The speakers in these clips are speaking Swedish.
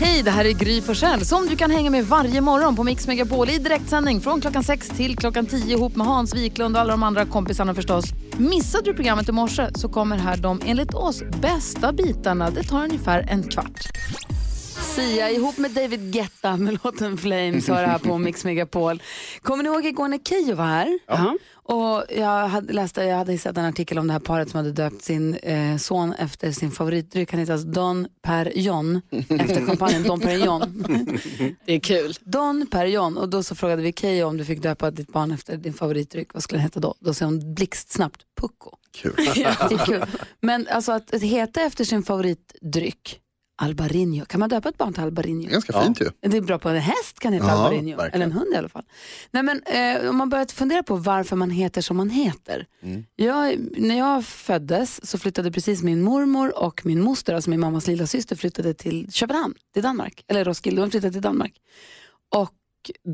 Hej, det här är Gry Forssell som du kan hänga med varje morgon på Mix Megapol i direktsändning från klockan 6 till klockan 10 ihop med Hans Wiklund och alla de andra kompisarna förstås. Missade du programmet i morse så kommer här de enligt oss bästa bitarna. Det tar ungefär en kvart. Sia ihop med David Guetta med låten Flames har det här på Mix Megapol. Kommer ni ihåg igår när Keyyo var här? Ja. Och jag hade läst, jag hade sett en artikel om det här paret som hade döpt sin eh, son efter sin favoritdryck. Han heter alltså Don Perignon efter champagnen Don Perignon. Det är kul. Don Perignon och då så frågade vi Keyyo om du fick döpa ditt barn efter din favoritdryck, vad skulle den heta då? Då sa hon blixtsnabbt Pucko. Kul. Det är kul. Men alltså att heta efter sin favoritdryck, Albarinho, kan man döpa ett barn till Albarinho? Ganska fint ju. Det är bra på en häst kan heta Ja, Albarinho, verkligen. eller en hund i alla fall. Nej, men, eh, om man börjar fundera på varför man heter som man heter. Mm. Jag, när jag föddes så flyttade precis min mormor och min moster, alltså min mammas lilla syster flyttade till Köpenhamn, till Danmark. Eller Roskilde, de flyttade till Danmark. Och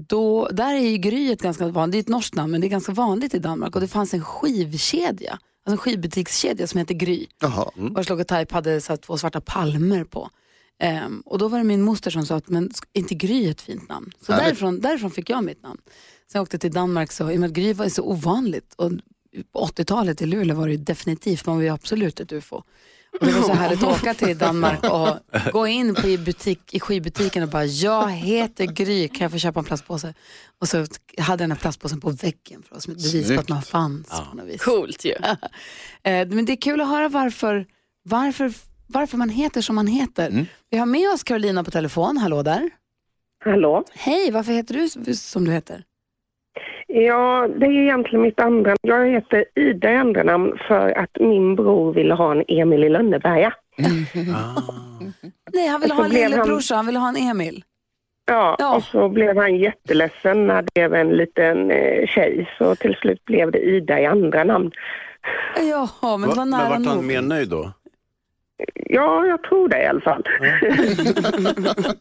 då, där är ju Gry ett ganska vanligt, det är ett norskt namn men det är ganska vanligt i Danmark och det fanns en skivkedja, alltså en skivbutikskedja som heter Gry Jaha. vars logotyp hade så två svarta palmer på. Ehm, och då var det min moster som sa att men inte Gry är ett fint namn. Så Härligt. därifrån, därifrån fick jag mitt namn. Sen jag åkte till Danmark så, i och med att Gry var så ovanligt och på 80-talet i Luleå var det ju definitivt, man var ju absolut ett ufo. Och det var så härligt att åka till Danmark och gå in på i, butik, i skivbutiken och bara, jag heter Gry, kan jag få köpa en plastpåse? Och så hade jag den här plastpåsen på väggen för oss, som ett bevis på att man fanns på något vis. Coolt ju. Eh, Men det är kul att höra varför, varför, varför man heter som man heter. Vi har med oss Carolina på telefon. Hallå där. Hallå? Hej, varför heter du som du heter? Ja, det är egentligen mitt andra. Jag heter Ida i andra namn för att min bror ville ha en Emil i Lönneberga. Nej, han ville ha en lillebrorsa, han ville ha en Emil. Ja, Ja. och så blev han jätteledsen när det blev en liten eh, tjej. Så till slut blev det Ida i andra namn. Ja, men det var Va, men nära vart han nog. mer nöjd då? Ja, jag tror det i alla fall.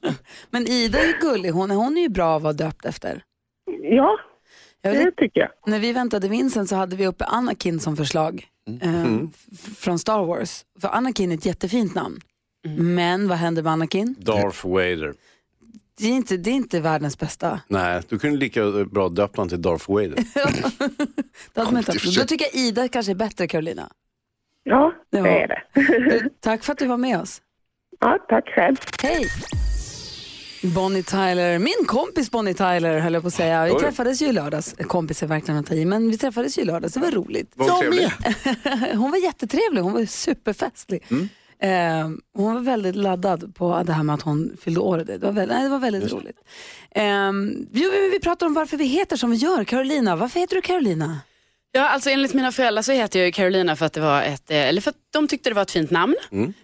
Men Ida är ju gullig, hon, hon är ju bra att vara döpt efter. ja, Jag vill det tycker jag. När vi väntade Vincent så hade vi uppe Anakin som förslag eh, f- från Star Wars. För Anakin är ett jättefint namn. Men vad händer med Anakin? Darth Vader. Det är inte, det är inte världens bästa. Nej, du kunde lika bra döpt honom till Darth Vader. Det hade man inte Konstigt haft. Då tycker jag Ida kanske är bättre Carolina. Ja, Ja. det är det. Tack för att du var med oss. ja, tack själv. Hej! Bonnie Tyler, min kompis Bonnie Tyler höll jag på att säga. Vi Oj. träffades ju i lördags. Kompis är verkligen att ta i, men vi träffades ju i lördags. Det var roligt. Var hon trevlig? hon var jättetrevlig, hon var superfestlig. Eh, hon var väldigt laddad på det här med att hon fyllde år. Det var väldigt, nej, det var väldigt roligt. Eh, vi, vi pratar om varför vi heter som vi gör. Carolina, varför heter du Carolina? Ja, alltså enligt mina föräldrar så heter jag Carolina för att det var ett, eh, eller för att de tyckte det var ett fint namn.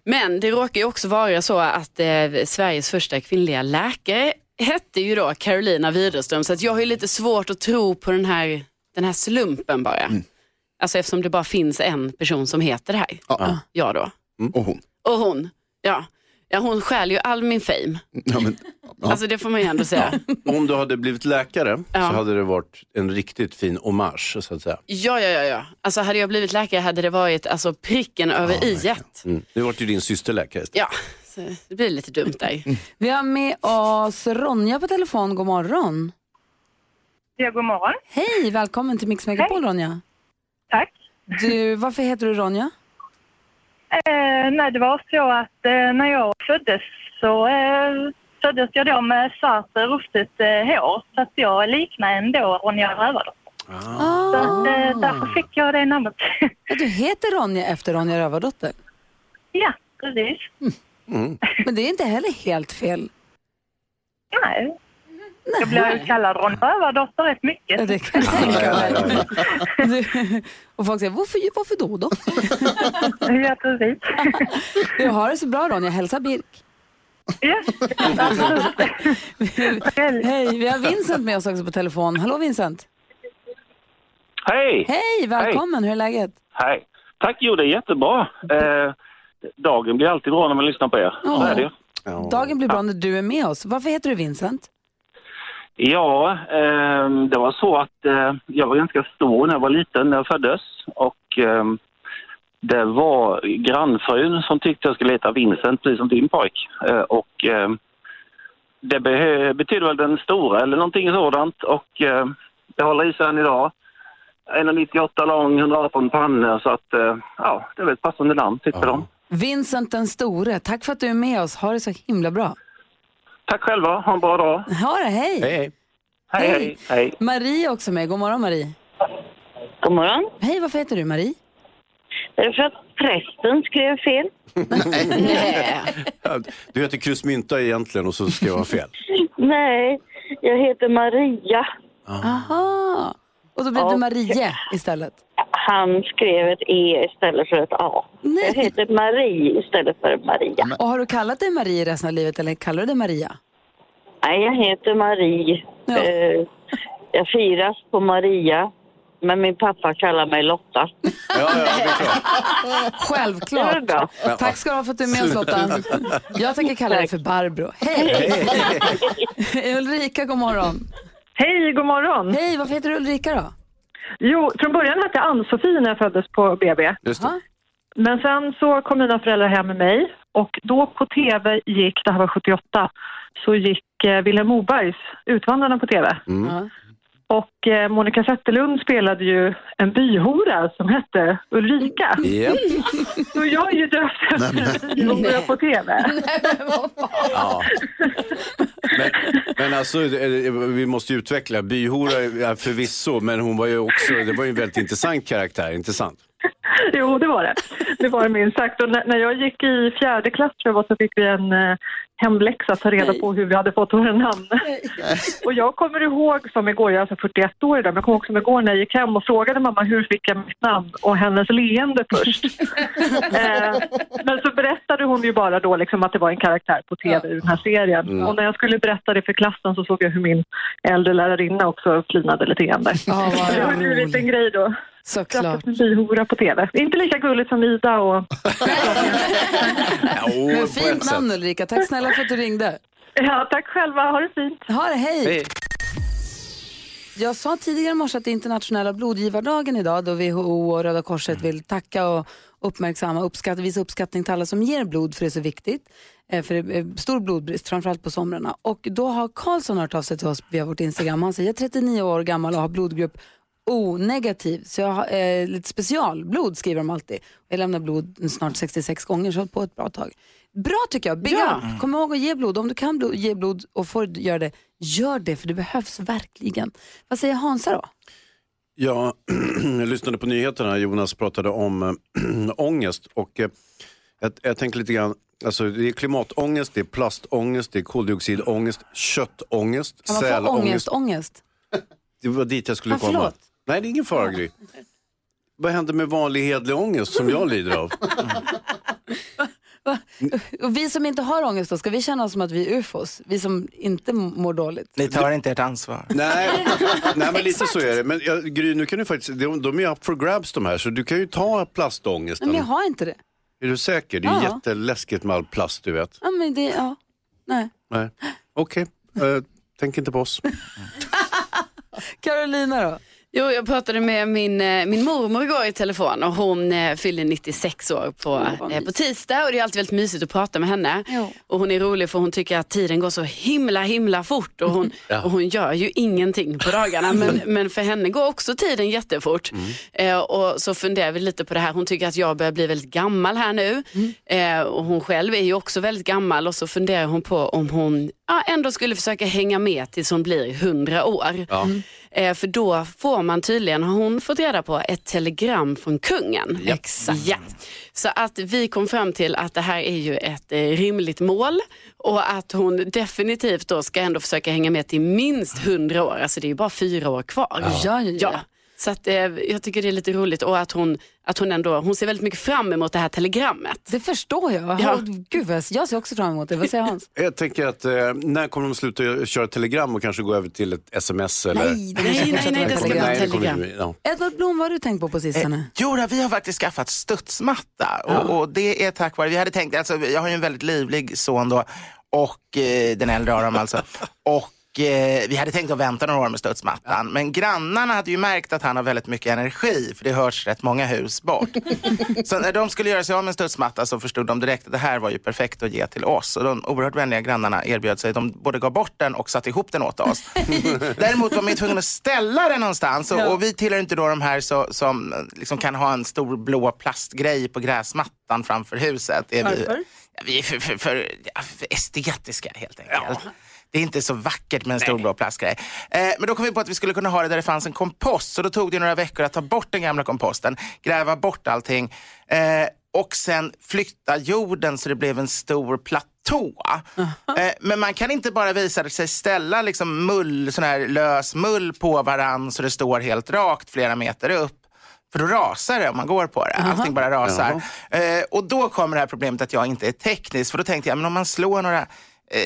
Men det råkar ju också vara så att eh, Sveriges första kvinnliga läkare hette ju då Carolina Widerström så att jag har ju lite svårt att tro på den här, den här slumpen bara. Alltså eftersom det bara finns en person som heter det här. Ja. Jag då. Och hon. Och hon, ja. ja hon stjäl ju all min fame. Ja, men, ja. Alltså det får man ju ändå säga. Om du hade blivit läkare Ja. så hade det varit en riktigt fin hommage så att säga. Ja, ja, ja, ja. Alltså hade jag blivit läkare hade det varit alltså, pricken över i ett. Mm. Nu vart ju din syster läkare istället. Ja, så det blir lite dumt där. Vi har med oss Ronja på telefon. God morgon. Ja, god morgon. Hej, välkommen till Mix Megapol Ronja. Tack. Du, varför heter du Ronja? Eh, nej, det var så att eh, när jag föddes så eh, föddes jag då med svart rufsigt eh, hår. Så att jag liknar ändå Ronja Rövardotter. Så att, eh, därför fick jag det namnet. Du heter Ronja efter Ronja Rövardotter. ja, precis. Men det är inte heller helt fel. Nej. Jag blev ju kallad Ronja Rövardotter rätt mycket. Ja, det kan jag tänka mig. Och folk säger, varför, varför då då? Ja, precis. Du har det så bra Ronja, hälsa Birk. Absolut. Hej, vi har Vincent med oss också på telefon. Hallå Vincent. Hej! Hej, välkommen. Hur är läget? Hej! Tack, jo det är jättebra. Eh, dagen blir alltid bra när man lyssnar på er. Så Ja. är det ju. Dagen blir bra när du är med oss. Varför heter du Vincent? Ja, eh, det var så att eh, jag var ganska stor när jag var liten, när jag föddes. Och eh, det var grannfrun som tyckte jag skulle heta Vincent, precis som din pojk. Eh, och eh, det betyder väl den stora eller någonting sådant och eh, det håller i sig än idag. 1,98 lång, 118 pannor så att eh, ja, det är väl ett passande namn tyckte de. Vincent den store, tack för att du är med oss. Ha det så himla bra. Tack själva, ha en bra dag. Ha det, hej! Hej, hej. Hej, hej. hej. Marie är också med. God morgon Marie. God morgon. Hej, varför heter du Marie? Därför att prästen skrev fel. Nej. Du heter Krusmynta egentligen och så jag vara fel. Nej, jag heter Maria. Aha. Och då blev det. Marie istället. Han skrev ett E istället för ett A. Nej. Jag heter Marie istället för Maria. Och har du kallat dig Marie resten av livet eller kallar du dig Maria? Nej, jag heter Marie. Ja. Eh, jag firas på Maria. Men min pappa kallar mig Lotta. Ja, ja, det är klart. Det är Självklart. bra. Tack ska du ha för att du är med oss Lotta. Jag tänker kalla dig för Barbro. Hej! Ulrika, god morgon. Hej, god morgon. Hej, varför heter du Ulrika då? Jo, från början hette jag Ann-Sofie när jag föddes på BB. Just det. Men sen så kom mina föräldrar hem med mig och då på tv gick, det här var 78, så gick eh, Vilhelm Mobergs Utvandrarna på tv. Ja. Och eh, Monica Zetterlund spelade ju en byhora som hette Ulrika. Japp. Så jag är ju döpt efter en byhora på tv. Ja. Men, men alltså, eh, vi måste ju utveckla. Byhora förvisso, men hon var ju också, det var ju en väldigt intressant karaktär, inte sant? Jo, det var det. Det var det minst sagt. Och när, jag gick i fjärde klass jag så fick vi en eh, hemläxa att ta reda på hur vi hade fått våra namn. Och jag kommer ihåg som igår, jag är alltså 41 år idag, men jag kommer ihåg som igår när jag gick hem och frågade mamma hur fick jag mitt namn och hennes leende först. eh, men så berättade hon ju bara då liksom att det var en karaktär på tv i den här serien. Och när jag skulle berätta det för klassen så såg jag hur min äldre lärarinna också flinade lite grann där. Ja, vad Det var ju en grej då. Såklart. En byhora på tv. Inte lika gulligt som Ida och... Jo, Men fint namn. Ulrika. Tack snälla för att du ringde. Ja, tack själva. Ha det fint. Ha det, hej! Hej. Jag sa tidigare i morse att det är internationella blodgivardagen idag då WHO och Röda Korset vill tacka och uppmärksamma, uppskatta, visa uppskattning till alla som ger blod för det är så viktigt. Eh, För det är stor blodbrist, framförallt på somrarna. Och då har Karlsson hört av sig till oss via vårt Instagram. Han säger jag är 39 år gammal och har blodgrupp O-negativ. Så jag har eh, lite specialblod skriver de alltid. Jag lämnar blod snart 66 gånger så jag har på ett bra tag. Bra tycker jag. Big Ja. up. Kom ihåg att ge blod. Om du kan blod, ge blod och får göra det, gör det för det behövs verkligen. Vad säger Hansa då? Ja, jag lyssnade på nyheterna. Jonas pratade om äh, ångest. Och, äh, jag, jag tänker lite grann, alltså, det är klimatångest, det är plastångest, det är koldioxidångest, köttångest, Kan man få sälångest. ångest, ångest? Det var dit jag skulle Ah, komma. Nej, det är ingen fara Gry. Vad händer med vanlig hedlig ångest som jag lider av? Va? Och vi som inte har ångest då, ska vi känna oss som att vi är ufos? Vi som inte mår dåligt? Ni tar inte ert ansvar. Nej, nej men lite så är det. Men ja, Gry, nu kan du faktiskt, de, de är up for grabs de här, så du kan ju ta plastångesten. Men jag har inte det. Är du säker? Det är Ja. jätteläskigt med all plast, du vet. Ja, men det, ja. Nej. Nej. Okej, eh, tänk inte på oss. Carolina då? Jo, jag pratade med min, eh, min mormor igår i telefon och hon eh, fyller 96 år på, eh, på tisdag och det är alltid väldigt mysigt att prata med henne. Jo. Och hon är rolig för hon tycker att tiden går så himla himla fort och hon, och hon gör ju ingenting på dagarna men, men för henne går också tiden jättefort. Eh, och så funderar vi lite på det här, hon tycker att jag börjar bli väldigt gammal här nu eh, och hon själv är ju också väldigt gammal och så funderar hon på om hon ja, ändå skulle försöka hänga med tills hon blir 100 år. Eh, för då får man tydligen, har hon fått reda på, ett telegram från kungen. Exakt. Ja. Så att vi kom fram till att det här är ju ett eh, rimligt mål och att hon definitivt då ska ändå försöka hänga med till minst 100 år. Alltså det är ju bara fyra år kvar. Ja, ja, ja. Så att, eh, jag tycker det är lite roligt och att hon, att hon ändå, hon ser väldigt mycket fram emot det här telegrammet. Det förstår jag. Ja. Gud, vad jag, jag ser också fram emot det. Vad säger Hans? Jag tänker att eh, när kommer de sluta köra telegram och kanske gå över till ett sms? Eller? Nej, det Nej, nej, nej, det ska vara det kommer telegram. bli- ja. Edvard Blom, vad har du tänkt på på sistone? Jo, då, vi har faktiskt skaffat studsmatta och, och det är tack vare, vi hade tänkt, alltså, jag har ju en väldigt livlig son då och eh, den äldre Aram alltså. Och eh, vi hade tänkt att vänta några år med studsmattan. Men grannarna hade ju märkt att han har väldigt mycket energi för det hörs rätt många hus bort. så när de skulle göra sig av med en studsmatta så förstod de direkt att det här var ju perfekt att ge till oss. Och de oerhört vänliga grannarna erbjöd sig. De både gav bort den och satte ihop den åt oss. Däremot var man ju tvungen att ställa den någonstans och, och vi tillhör inte då de här så, som liksom kan ha en stor blå plastgrej på gräsmattan framför huset. Är vi, Varför? Ja, vi är för, för, för, ja, för estetiska helt enkelt. Det är inte så vackert med en stor blå plastgrej. Eh, men då kom vi på att vi skulle kunna ha det där det fanns en kompost. Så då tog det några veckor att ta bort den gamla komposten, gräva bort allting eh, och sen flytta jorden så det blev en stor platå. Eh, men man kan inte bara visa sig ställa liksom mull, sån här lös mull på varann så det står helt rakt flera meter upp. För då rasar det om man går på det. Allting bara rasar. Eh, och då kommer det här problemet att jag inte är teknisk. För då tänkte jag, men om man slår några eh,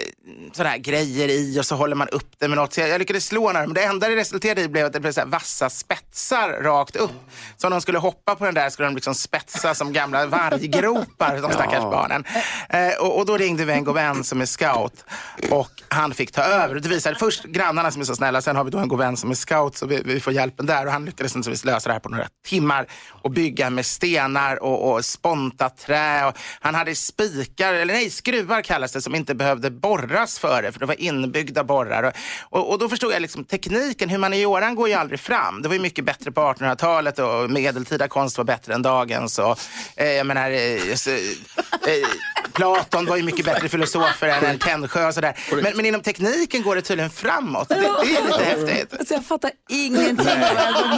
sådana här grejer i och så håller man upp det med något. Så jag, jag lyckades slå några, men det enda det resulterade i blev att det blev så vassa spetsar rakt upp. Så om de skulle hoppa på den där skulle de liksom spetsa som gamla varggropar, de stackars barnen. Eh, och, och då ringde vi en god vän som är scout och han fick ta över. Och det visade först grannarna som är så snälla, sen har vi då en god vän som är scout så vi, vi får hjälpen där. Och han lyckades inte lösa det här på några timmar och bygga med stenar och, och sponta trä. Och han hade spikar, eller nej, skruvar kallas det, som inte behövde borras för det, för det var inbyggda borrar. Och, och, och då förstod jag liksom tekniken, humanioran går ju aldrig fram. Det var ju mycket bättre på 1800-talet och medeltida konst var bättre än dagens. Och, eh, jag menar, eh, så, eh, Platon var ju mycket bättre filosofer än, än Tännsjö och sådär. Men, men inom tekniken går det tydligen framåt. Det, det är lite häftigt. Alltså jag fattar ingenting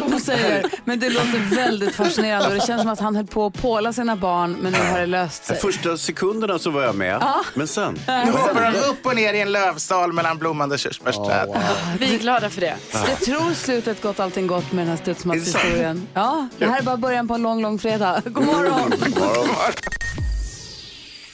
av vad säger, men det låter väldigt fascinerande och det känns som att han höll på att påla sina barn, men nu har det löst sig. Första sekunderna så var jag med, men sen. Nu de upp och ner i en lövsal mellan blommande körsbärsträd. Vi är glada för det. Jag tror slutet gott, allting gott med den här studsmattshistorien. Ja, det här är bara början på en lång, lång fredag. God morgon!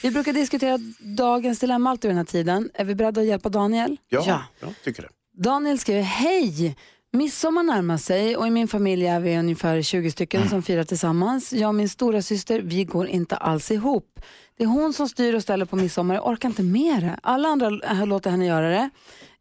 Vi brukar diskutera dagens dilemma alltid vid den här tiden. Är vi beredda att hjälpa Daniel? Ja, Ja. jag tycker det. Daniel skriver, hej! Midsommar närmar sig och i min familj är vi ungefär 20 stycken som firar tillsammans. Jag och min stora syster, vi går inte alls ihop. Det är hon som styr och ställer på midsommar, jag orkar inte med det. Alla andra eh, låter henne göra det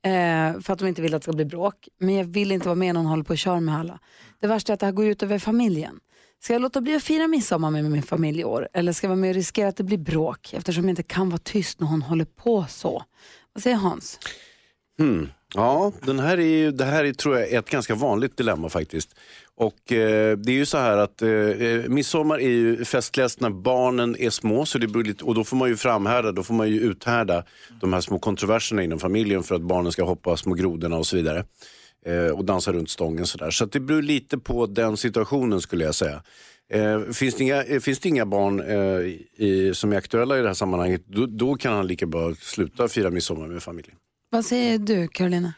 eh, för att de inte vill att det ska bli bråk. Men jag vill inte vara med när hon håller på och kör med alla. Det värsta är att det här går ut över familjen. Ska jag låta bli att fira midsommar med min familj i år? Eller ska jag vara med och riskera att det blir bråk eftersom jag inte kan vara tyst när hon håller på så? Vad säger Hans? Mm. Ja, den här är ju, det här är, tror jag är ett ganska vanligt dilemma faktiskt. Och eh, det är ju så här att eh, eh, midsommar är ju festligast när barnen är små så det blir lite, och då får man ju framhärda, då får man ju uthärda de här små kontroverserna inom familjen för att barnen ska hoppa små grodorna och så vidare. Eh, och dansa runt stången sådär. Så att det beror lite på den situationen skulle jag säga. Eh, finns, det inga, eh, finns det inga barn eh, i, som är aktuella i det här sammanhanget, då, då kan han lika bra sluta fira midsommar med familjen. Vad säger du, Karolina?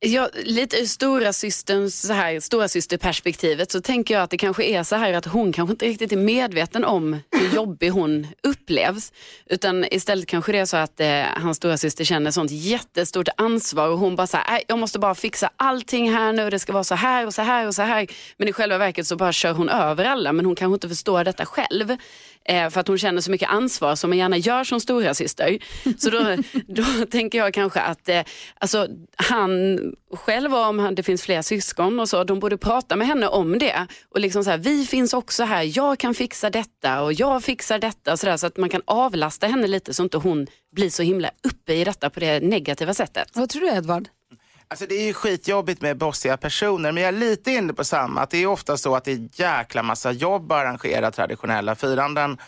Ja, lite ur stora systerns, så här, stora systerperspektivet så tänker jag att det kanske är så här att hon kanske inte riktigt är medveten om hur jobbig hon upplevs. Utan istället kanske det är så att eh, hans stora syster känner sånt jättestort ansvar och hon bara så här, jag måste bara fixa allting här nu, det ska vara så här och så här och så här. Men i själva verket så bara kör hon över alla men hon kanske inte förstår detta själv. Eh, för att hon känner så mycket ansvar som man gärna gör som stora syster. Så då, då tänker jag kanske att eh, alltså, han själv om han, det finns fler syskon och så, de borde prata med henne om det. Och liksom så här, vi finns också här, jag kan fixa detta och jag fixar detta. Så, där, så att man kan avlasta henne lite så inte hon blir så himla uppe i detta på det negativa sättet. Vad tror du, Edvard? Alltså det är ju skitjobbigt med bossiga personer, men jag är lite inne på samma. Att det är ofta så att det är jäkla massa jobb att arrangera traditionella firanden.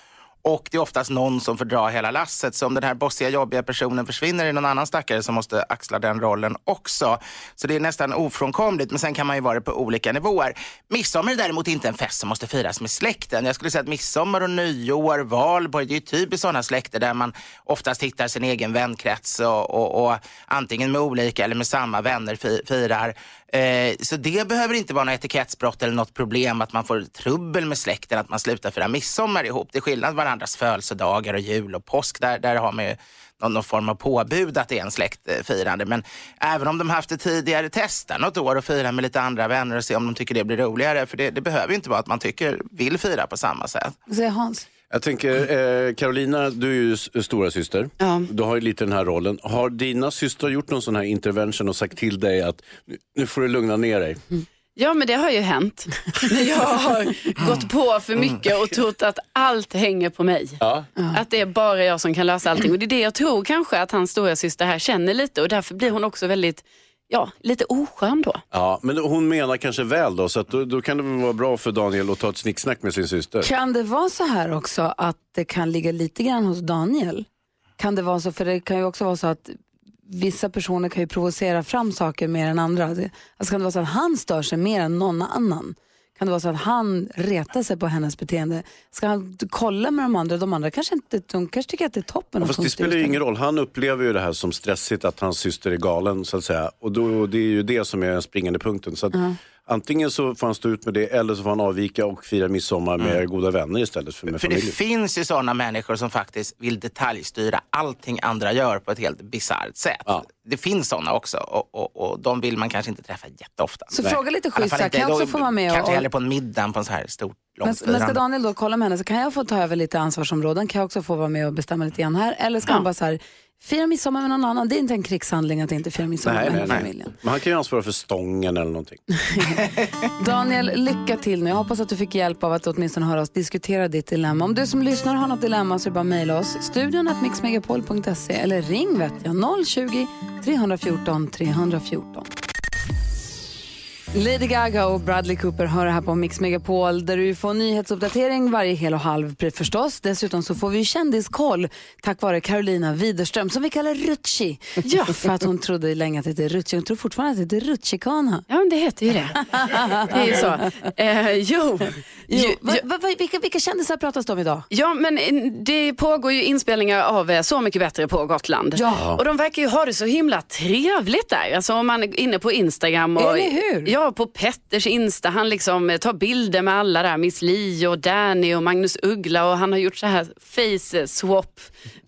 Och det är oftast någon som får dra hela lasset. Så om den här bossiga, jobbiga personen försvinner är det någon annan stackare som måste axla den rollen också. Så det är nästan ofrånkomligt. Men sen kan man ju vara det på olika nivåer. Midsommar är däremot inte en fest som måste firas med släkten. Jag skulle säga att midsommar och nyår, valborg, det är ju typiskt sådana släkter där man oftast hittar sin egen vänkrets och, och, och antingen med olika eller med samma vänner firar. Eh, så det behöver inte vara något etikettsbrott eller något problem att man får trubbel med släkten, att man slutar fira midsommar ihop. Det är skillnad varandras födelsedagar och jul och påsk. Där, där har man ju någon, någon form av påbud att det är en släktfirande. Men även om de haft det tidigare, testa något år och fira med lite andra vänner och se om de tycker det blir roligare. För det, det behöver ju inte vara att man tycker, vill fira på samma sätt. Vad säger Hans? Jag tänker, eh, Carolina, du är ju s- stora syster. Ja. Du har ju lite den här rollen. Har dina systrar gjort någon sån här intervention och sagt till dig att nu- får du lugna ner dig? Ja men det har ju hänt. När jag har gått på för mycket och trott att allt hänger på mig. Ja. Att det är bara jag som kan lösa allting. Och det är det jag tror kanske att hans stora syster här känner lite och därför blir hon också väldigt, ja, lite oskön då. Ja, men hon menar kanske väl då, så att då, då kan det väl vara bra för Daniel att ta ett snicksnack med sin syster. Kan det vara så här också att det kan ligga lite grann hos Daniel? Kan det vara så, för det kan ju också vara så att vissa personer kan ju provocera fram saker mer än andra. Alltså kan det vara så att han stör sig mer än någon annan? Kan det vara så att han retar sig på hennes beteende? Ska han kolla med de andra? De andra kanske inte, de kanske tycker att det är toppen. Ja, fast det spelar ju och ingen roll. Han upplever ju det här som stressigt att hans syster är galen så att säga. Och då, det är ju det som är den springande punkten. Så att Antingen så får han stå ut med det eller så får han avvika och fira midsommar med goda vänner istället för med För det familjen. finns ju sådana människor som faktiskt vill detaljstyra allting andra gör på ett helt bisarrt sätt. Ja. Det finns sådana också och, och, och de vill man kanske inte träffa jätteofta. Så Nej. fråga lite schysst kan jag också få vara med och- Kanske hellre på en middag på en så här stort, Men, långt men ska. Daniel då kolla med henne så kan jag få ta över lite ansvarsområden? Kan jag också få vara med och bestämma lite grann här? Eller ska han bara så här, fira midsommar med någon annan? Det är inte en krigshandling att inte fira midsommar Nej, med nej, hela nej. familjen. Men han kan ju ansvara för stången eller någonting. Daniel, lycka till nu. Jag hoppas att du fick hjälp av att åtminstone höra oss diskutera ditt dilemma. Om du som lyssnar har något dilemma så är det bara att mejla oss. Studion att mixmegapol.se eller ring vet jag 020 314 314. Lady Gaga och Bradley Cooper hör här på Mix Megapol där du får nyhetsuppdatering varje hel och halv förstås. Dessutom så får vi kändiskoll tack vare Carolina Widerström som vi kallar Rutschi. Ja, för att hon trodde länge att det heter Rutschi. Hon tror fortfarande att det heter Rutschikana. Ja men det heter ju det. Det är ju så. Eh, jo. Jo, Jo, va, va, va, vilka, vilka kändisar pratas det om idag? Ja, men eh, det pågår ju inspelningar av eh, Så mycket bättre på Gotland. Ja. Och de verkar ju ha det så himla trevligt där. Alltså om man är inne på Instagram. Och, Eller hur? Ja, på Petters Insta. Han liksom eh, tar bilder med alla där. Miss Li och Danny och Magnus Uggla. Och han har gjort så här face swap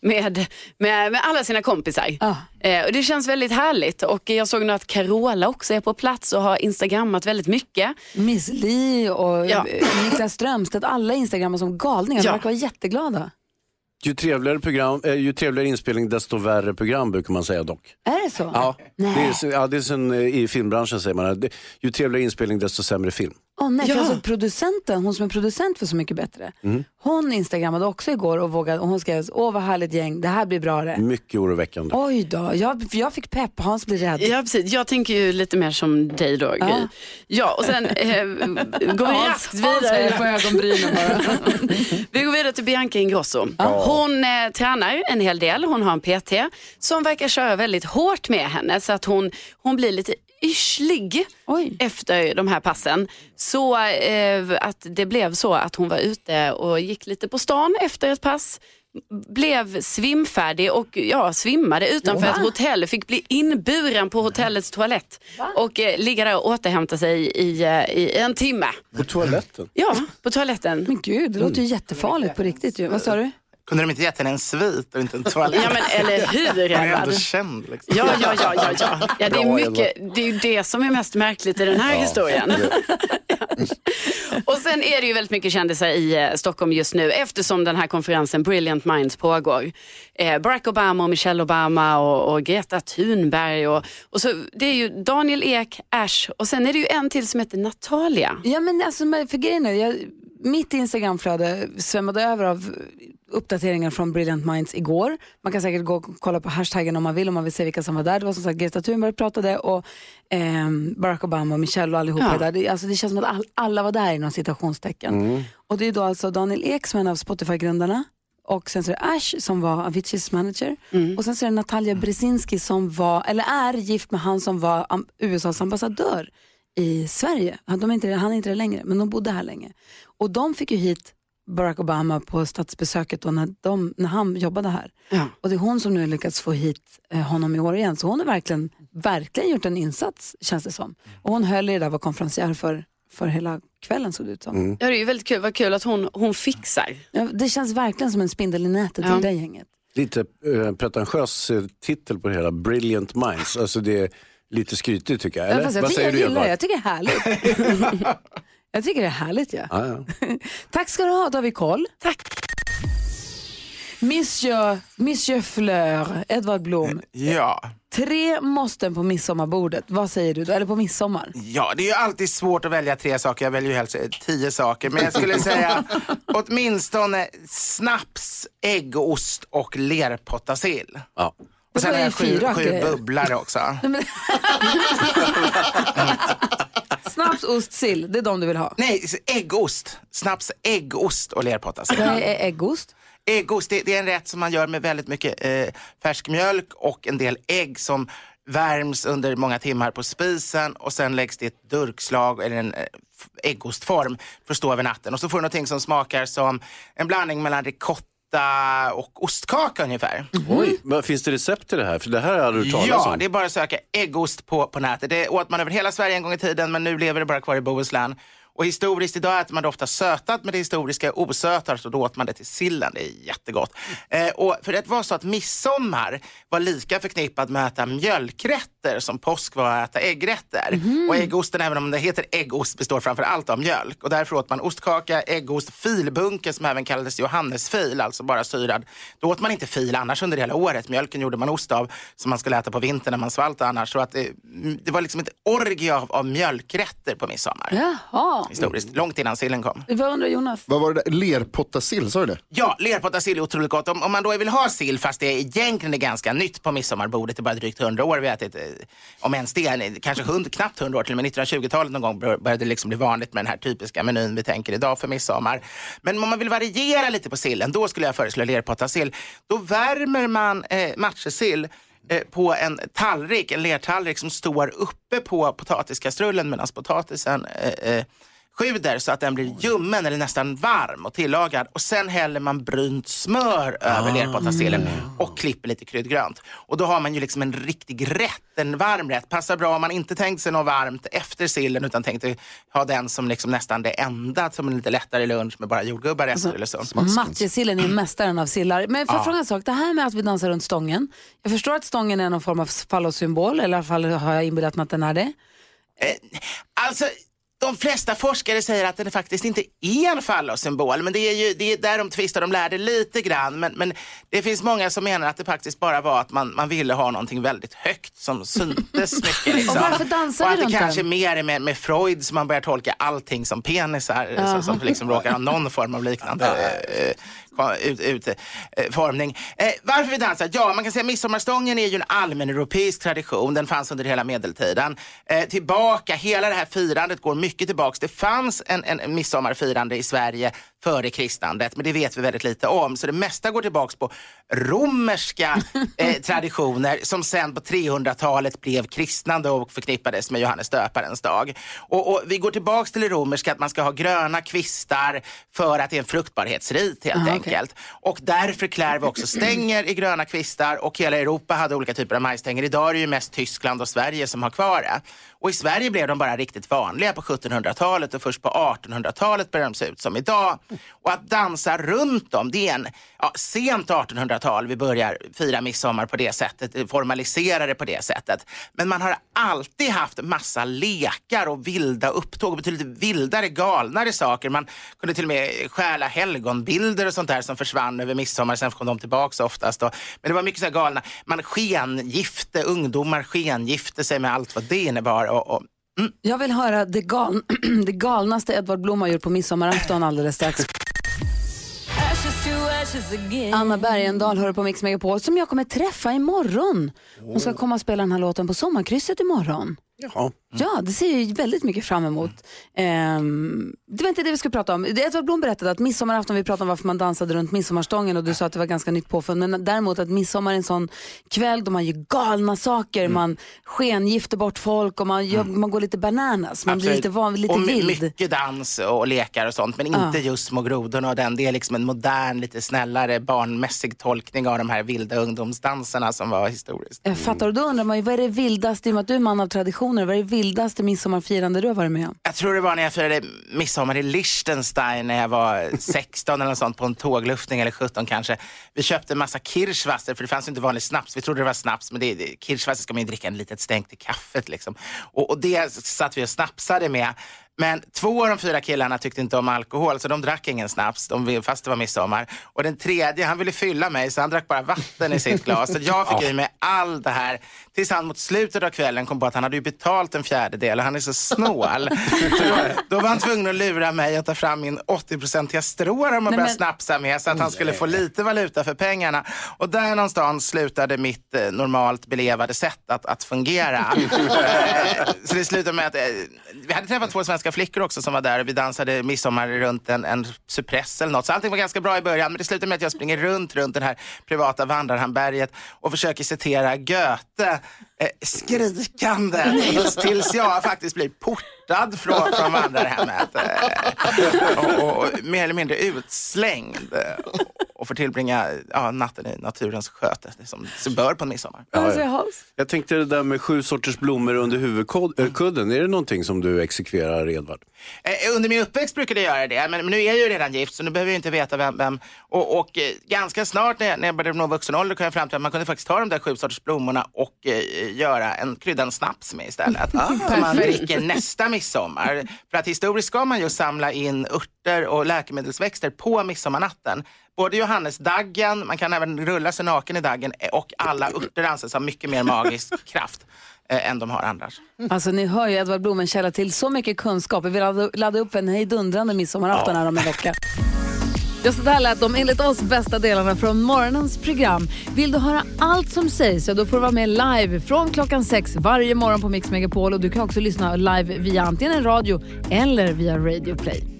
med, med, med alla sina kompisar. Ja. Eh, och det känns väldigt härligt. Och jag såg nu att Carola också är på plats och har instagrammat väldigt mycket. Miss Li och Ja. Niklas Strömstedt, alla instagrammar som galningar. De Ja. verkar vara jätteglada. Ju trevligare, program, eh, ju trevligare inspelning desto värre program brukar man säga dock. Är det så? Ja, Nej. det är, ja, det är sen, eh, i filmbranschen säger man ju trevligare inspelning desto sämre film. Åh nej, för Ja. alltså producenten, hon som är producent för Så mycket bättre, Mm. hon instagrammade också igår och, vågade, och hon skrev, åh vad härligt gäng, det här blir bra det. Mycket oroväckande. Oj då, jag, jag fick pepp, Hans blir rädd. Ja, precis. Jag tänker ju lite mer som dig då, Gry. Ja. Ja, och sen eh, går vi raskt vidare. på ögonbrynen bara. Vi går vidare till Bianca Ingrosso. Hon eh, tränar en hel del. Hon har en PT som verkar köra väldigt hårt med henne så att hon, hon blir lite yrslig Oj. efter de här passen. Så eh, att det blev så att hon var ute och gick lite på stan efter ett pass. Blev svimfärdig och ja, svimmade utanför Va? ett hotell. Fick bli inburen på hotellets toalett och eh, ligga där och återhämta sig i, eh, i en timme. På toaletten? Ja, på toaletten. Men gud, det låter ju jättefarligt på riktigt ju. Vad sa du? Kunde de inte gett henne en svit och inte en toalett? Ja men eller hur Man är ändå känd. Liksom. Ja, ja, ja, ja, ja. ja det, är mycket, det är ju det som är mest märkligt i den här historien. Och sen är det ju väldigt mycket kändisar i eh, Stockholm just nu eftersom den här konferensen Brilliant Minds pågår. Eh, Barack Obama och Michelle Obama och, och Greta Thunberg och, och så det är ju Daniel Ek, Ash och sen är det ju en till som heter Natalia. Ja men alltså för grejen är, jag, mitt Instagramflöde svämmade över av uppdateringar från Brilliant Minds igår. Man kan säkert gå och kolla på hashtaggen om man vill, om man vill se vilka som var där. Det var som sagt Greta Thunberg pratade och ehm, Barack Obama och Michelle och allihopa Ja. är där. Det, alltså, det känns som att all, alla var där inom citationstecken. Och det är då alltså Daniel Ek som är en av Spotify-grundarna. Och sen så är det Ash som var Aviciis manager. Och sen så är det Natalia Brzezinski som var, eller är gift med han som var USAs ambassadör i Sverige. Han, de är inte, han är inte det längre, men de bodde här länge. Och de fick ju hit Barack Obama på statsbesöket då när, de, när han jobbade här. Ja. Och det är hon som nu har lyckats få hit eh, honom i år igen. Så hon har verkligen, verkligen gjort en insats känns det som. Och hon höll i det där, var konferencier för, för hela kvällen såg det ut som. Ja, det är ju väldigt kul, vad kul att hon, hon fixar. Ja, det känns verkligen som en spindel i nätet Ja. i det gänget. Lite eh, pretentiös titel på det hela, Brilliant Minds. Alltså det är lite skrytigt tycker jag. Ja, Eller? fast jag, Vad tycker, jag säger du gillar jag tycker det är härligt. jag tycker det är härligt ja. Ja, ja. Tack ska du ha, då har vi koll. Tack. Monsieur, Monsieur Fleur, Edvard Blom. Ja. Tre måsten på midsommarbordet. Vad säger du då? Eller på midsommar? Ja, det är ju alltid svårt att välja tre saker. Jag väljer ju helst eh, tio saker. Men jag skulle säga åtminstone snaps, äggost och lerpottasill. Ja. Och sen har jag sju, sju bubblare också. Snaps, ost, sill. Det är de du vill ha. Nej, äggost. Snaps, äggost och lerpottasill. Vad är äggost? Äggost, det, det är en rätt som man gör med väldigt mycket eh, färsk mjölk och en del ägg som värms under många timmar på spisen och sen läggs det i ett durkslag eller en eh, äggostform för att stå över natten. Och så får du någonting som smakar som en blandning mellan ricotta och ostkaka ungefär. Oj, men finns det recept till det här? För det här har hört talas Ja, om. det är bara att söka äggost på, på nätet. Det åt man över hela Sverige en gång i tiden men nu lever det bara kvar i Bohuslän. Och historiskt, idag äter man det ofta sötat men det historiska är osötat så då åt man det till sillen. Det är jättegott. Eh, och för det var så att midsommar var lika förknippat med att äta mjölkrätter som påsk var att äta äggrätter. Och äggosten, även om det heter äggost, består framför allt av mjölk. Och därför åt man ostkaka, äggost, filbunke som även kallades johannesfil, alltså bara syrad. Då åt man inte fil annars under hela året. Mjölken gjorde man ost av som man skulle äta på vintern när man svalt annars. Så att det, det var liksom ett orgie av, av mjölkrätter på midsommar. Jaha. Historiskt, långt innan sillen kom. Vad undrar Jonas? Vad var det där? Lerpottasill, sa du det? Ja, lerpottasill är otroligt gott. Om, om man då vill ha sill, fast det egentligen är ganska nytt på midsommarbordet, det är bara drygt 100 år vi har ätit, eh, Eh, om ens det, eh, kanske hund, knappt 100 år till och med 1920-talet någon gång började det liksom bli vanligt med den här typiska menyn vi tänker idag för midsommar. Men om man vill variera lite på sillen, då skulle jag föreslå lerpottasill. Då värmer man eh, matjessill eh, på en tallrik, en lertallrik som står uppe på potatiskastrullen medan potatisen eh, sjuder så att den blir ljummen eller nästan varm och tillagad. Och sen häller man brynt smör över lerpottasillen och klipper lite kryddgrönt. Och då har man ju liksom en riktig rätt, en varm rätt. Passar bra om man inte tänkt sig något varmt efter sillen utan tänkte ha den som liksom nästan det enda, som en lite lättare lunch med bara jordgubbar efter eller så. Matjessillen är mästaren av sillar. Men får jag fråga en sak? Det här med att vi dansar runt stången. Jag förstår att stången är någon form av fallossymbol, eller i alla fall har jag inbillat mig att den är det. Alltså, de flesta forskare säger att den faktiskt inte är en fallossymbol, men det är ju det är där de tvistar, de lärde lite grann. Men, men det finns många som menar att det faktiskt bara var att man, man ville ha någonting väldigt högt som syntes mycket. Liksom. Och varför dansar Och att det runt kanske den? mer är med, med Freud som man börjar tolka allting som penisar, så, som liksom råkar ha någon form av liknande eh, ut, ut, eh, formning. Eh, varför vi dansar? Ja, man kan säga att midsommarstången är ju en allmän europeisk tradition. Den fanns under hela medeltiden. Eh, tillbaka, hela det här firandet går mycket tillbaks. Det fanns en, en midsommarfirande i Sverige före kristnandet, men det vet vi väldigt lite om. Så det mesta går tillbaks på romerska eh, traditioner som sen på 300-talet blev kristnande och förknippades med Johannes döparens dag. Och, och vi går tillbaks till det romerska att man ska ha gröna kvistar för att det är en fruktbarhetsrit helt Aha, enkelt. Och därför klär vi också stänger i gröna kvistar och hela Europa hade olika typer av majstänger. Idag är det ju mest Tyskland och Sverige som har kvar det. Och i Sverige blev de bara riktigt vanliga på 1700-talet och först på 1800-talet började de se ut som idag. Och att dansa runt dem, det är en ja, sent 1800-tal vi börjar fira midsommar på det sättet, formalisera det på det sättet. Men man har alltid haft massa lekar och vilda upptåg, betydligt vildare, galnare saker. Man kunde till och med stjäla helgonbilder och sånt där som försvann över midsommar, sen kom de tillbaka oftast. Då. Men det var mycket så här galna, man skengifte, ungdomar skengifte sig med allt vad det innebar. Och, och, jag vill höra det, gal det galnaste Edvard Blom har gjort på midsommarafton alldeles strax. Anna Bergendahl hör på Mix Megapol som jag kommer träffa imorgon. Hon ska komma och spela den här låten på sommarkrysset imorgon. Jaha. Ja, det ser jag väldigt mycket fram emot. Ehm, det var inte det vi skulle prata om. Det Edvard Blom berättade att midsommarafton, vi pratade om varför man dansade runt midsommarstången och du sa att det var ganska nytt påfund. Men däremot att midsommar är en sån kväll då man gör galna saker. Man skengifter bort folk och man, gör, man går lite bananas. Man blir Absolut. lite, van, lite och vild. mycket dans och lekar och sånt, men inte Ja. just små grodorna och den. Det är liksom en modern, lite snällare, barnmässig tolkning av de här vilda ungdomsdanserna som var historiskt. Jag fattar och då undrar man ju, vad är det vildaste, i och med att du är man av traditioner, vad är det vildaste midsommarfirande du har varit med om? Jag tror det var när jag firade midsommar i Liechtenstein när jag var 16 eller något sånt på en tågluftning eller 17 kanske. Vi köpte en massa kirschwasser för det fanns inte vanlig snaps. Vi trodde det var snaps men det, det, kirschwasser ska man ju dricka en litet stänk till kaffet liksom. Och, och det satt vi och snapsade med. Men två av de fyra killarna tyckte inte om alkohol så de drack ingen snaps de, fast det var midsommar. Och den tredje han ville fylla mig så han drack bara vatten i sitt glas. Så jag fick i mig allt det här tills han mot slutet av kvällen kom på att han hade ju betalt en fjärdedel och han är så snål. så då, då var han tvungen att lura mig att ta fram min 80-procentiga stråram och Nej, börja men- snapsa med så att han skulle få lite valuta för pengarna. Och där någonstans slutade mitt eh, normalt belevade sätt att, att fungera. Eh, så det slutade med att eh, vi hade träffat två svenska flickor också som var där och vi dansade midsommar runt en, en cypress eller något. Så allting var ganska bra i början men det slutade med att jag springer runt, runt det här privata vandrarhamnberget och försöker citera Goethe eh, skrikande tills, jag faktiskt blir portad från, från vandrarhemmet. Eh, och, och, och mer eller mindre utslängd och får tillbringa ja, natten i naturens sköte som sig bör på en midsommar. Säger Hans? Jag tänkte det där med sju sorters blommor under huvudkudden. Är det någonting som du exekverar, Edvard? Eh, under min uppväxt brukade jag göra det, men, men nu är jag ju redan gift så nu behöver jag inte veta vem. vem. Och, och eh, ganska snart när jag, när jag började nå vuxen ålder kom jag fram till att man kunde faktiskt ta de där sju sorters blommorna och eh, göra en kryddan snaps med istället. Som man dricker nästa midsommar. För att historiskt ska man ju samla in örter och läkemedelsväxter på midsommarnatten. Både Johannesdaggen, man kan även rulla sig naken i daggen och alla örter anses ha mycket mer magisk kraft eh, än de har annars. Alltså ni hör ju Edvard Blom en källa till så mycket kunskap. Vi vill ladda, upp en hejdundrande midsommarafton här om en vecka. Just det här lät de enligt oss bästa delarna från morgonens program. Vill du höra allt som sägs så då får du vara med live från klockan sex varje morgon på Mix Megapol och du kan också lyssna live via antingen en radio eller via Radio Play.